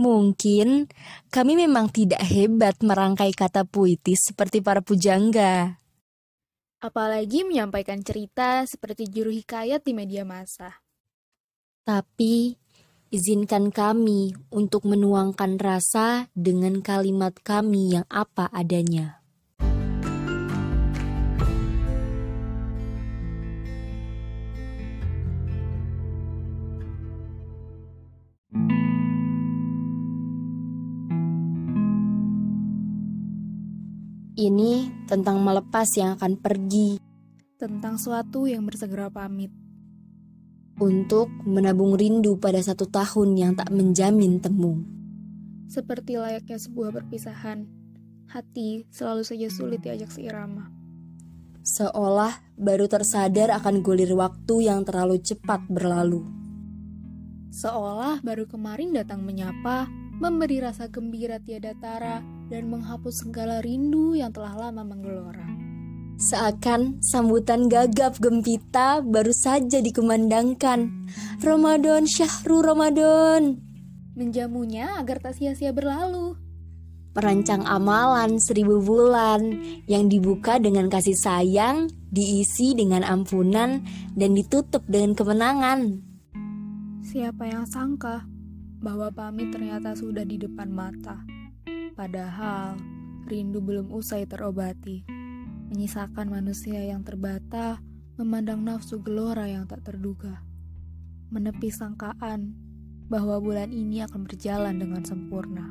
Mungkin kami memang tidak hebat merangkai kata puitis seperti para pujangga. Apalagi menyampaikan cerita seperti juru hikayat di media massa. Tapi izinkan kami untuk menuangkan rasa dengan kalimat kami yang apa adanya. Ini tentang melepas yang akan pergi. Tentang suatu yang bersegera pamit. Untuk menabung rindu pada satu tahun yang tak menjamin temu. Seperti layaknya sebuah perpisahan, hati selalu saja sulit diajak seirama. Seolah baru tersadar akan gulir waktu yang terlalu cepat berlalu. Seolah baru kemarin datang menyapa, memberi rasa gembira tiada tara, dan menghapus segala rindu yang telah lama menggelora. Seakan sambutan gagap gempita baru saja dikumandangkan. Ramadan Syahru Ramadan. Menjamunya agar tak sia-sia berlalu. Merancang amalan seribu bulan yang dibuka dengan kasih sayang, diisi dengan ampunan, dan ditutup dengan kemenangan. Siapa yang sangka bahwa pamit ternyata sudah di depan mata? Padahal rindu belum usai terobati, menyisakan manusia yang terbata, memandang nafsu gelora yang tak terduga, menepi sangkaan bahwa bulan ini akan berjalan dengan sempurna.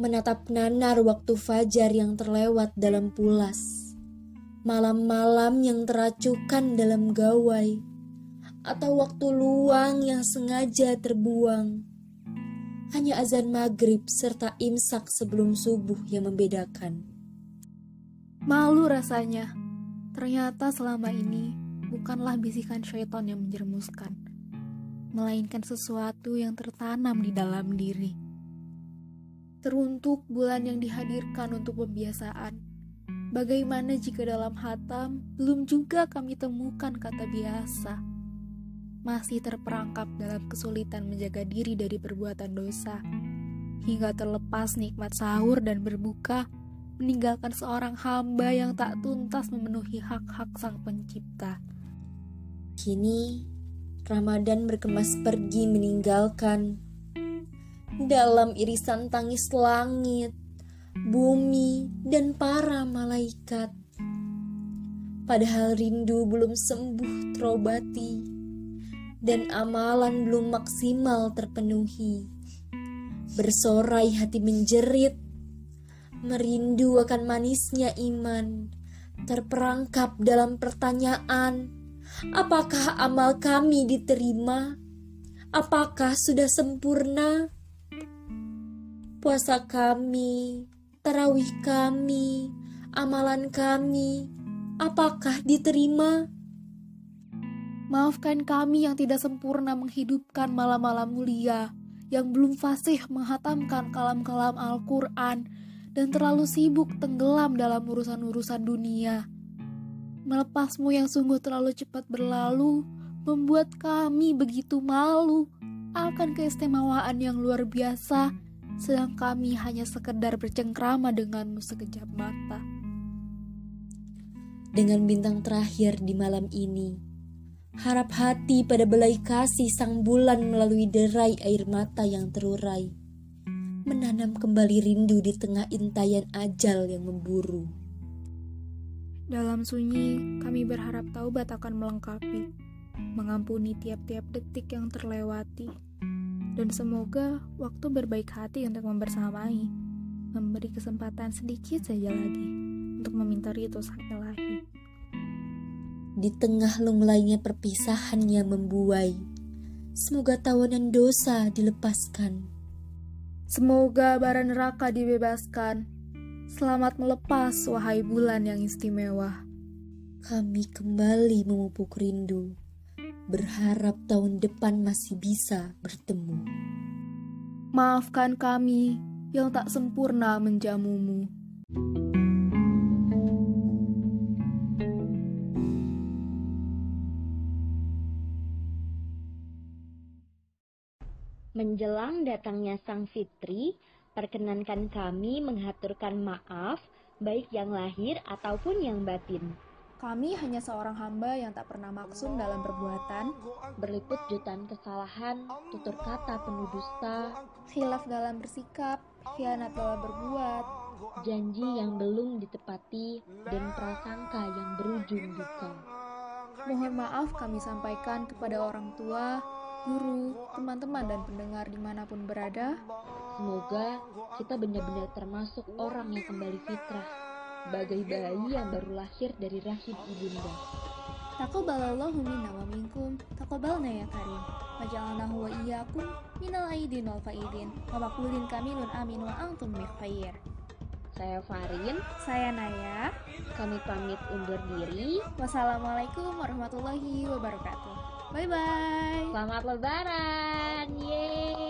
Menatap nanar waktu fajar yang terlewat dalam pulas, malam-malam yang teracukan dalam gawai, atau waktu luang yang sengaja terbuang hanya azan maghrib serta imsak sebelum subuh yang membedakan. Malu rasanya, ternyata selama ini bukanlah bisikan syaitan yang menjermuskan, melainkan sesuatu yang tertanam di dalam diri. Teruntuk bulan yang dihadirkan untuk pembiasaan, bagaimana jika dalam hatam belum juga kami temukan kata biasa? Masih terperangkap dalam kesulitan menjaga diri dari perbuatan dosa, hingga terlepas nikmat sahur dan berbuka, meninggalkan seorang hamba yang tak tuntas memenuhi hak-hak Sang Pencipta. Kini, Ramadan berkemas pergi meninggalkan dalam irisan tangis langit, bumi, dan para malaikat. Padahal rindu belum sembuh terobati dan amalan belum maksimal terpenuhi. Bersorai hati menjerit, merindu akan manisnya iman, terperangkap dalam pertanyaan, apakah amal kami diterima? Apakah sudah sempurna? Puasa kami, tarawih kami, amalan kami, apakah diterima? Maafkan kami yang tidak sempurna menghidupkan malam-malam mulia, yang belum fasih menghatamkan kalam-kalam Al-Quran, dan terlalu sibuk tenggelam dalam urusan-urusan dunia. Melepasmu yang sungguh terlalu cepat berlalu, membuat kami begitu malu akan keistimewaan yang luar biasa, sedang kami hanya sekedar bercengkrama denganmu sekejap mata. Dengan bintang terakhir di malam ini, Harap hati pada belai kasih sang bulan melalui derai air mata yang terurai. Menanam kembali rindu di tengah intayan ajal yang memburu. Dalam sunyi, kami berharap taubat akan melengkapi, mengampuni tiap-tiap detik yang terlewati. Dan semoga waktu berbaik hati untuk membersamai, memberi kesempatan sedikit saja lagi untuk meminta itu sang ilahi. Di tengah lunglainya perpisahan yang membuai, semoga tawanan dosa dilepaskan. Semoga bara neraka dibebaskan. Selamat melepas, wahai bulan yang istimewa. Kami kembali memupuk rindu, berharap tahun depan masih bisa bertemu. Maafkan kami yang tak sempurna menjamumu. Menjelang datangnya Sang Fitri, perkenankan kami menghaturkan maaf baik yang lahir ataupun yang batin. Kami hanya seorang hamba yang tak pernah maksum dalam perbuatan, berliput jutaan kesalahan, tutur kata penuh dusta, khilaf dalam bersikap, khianat dalam berbuat, janji yang belum ditepati, dan prasangka yang berujung duka. Mohon maaf kami sampaikan kepada orang tua, guru, teman-teman, dan pendengar di mana pun berada. Semoga kita benar-benar termasuk orang yang kembali fitrah bagai bayi yang baru lahir dari rahim ibunda. Taqabbalallahu minna wa minkum, taqabbalna ya karim. Waja'alnahu wa iyyakum minal aidin wal faidin. Wa maqulin kamilun amin wa antum bi khair. Saya Farin, saya Naya. Kami pamit undur diri. Wassalamualaikum warahmatullahi wabarakatuh. Bye bye. Selamat lebaran. Yeay.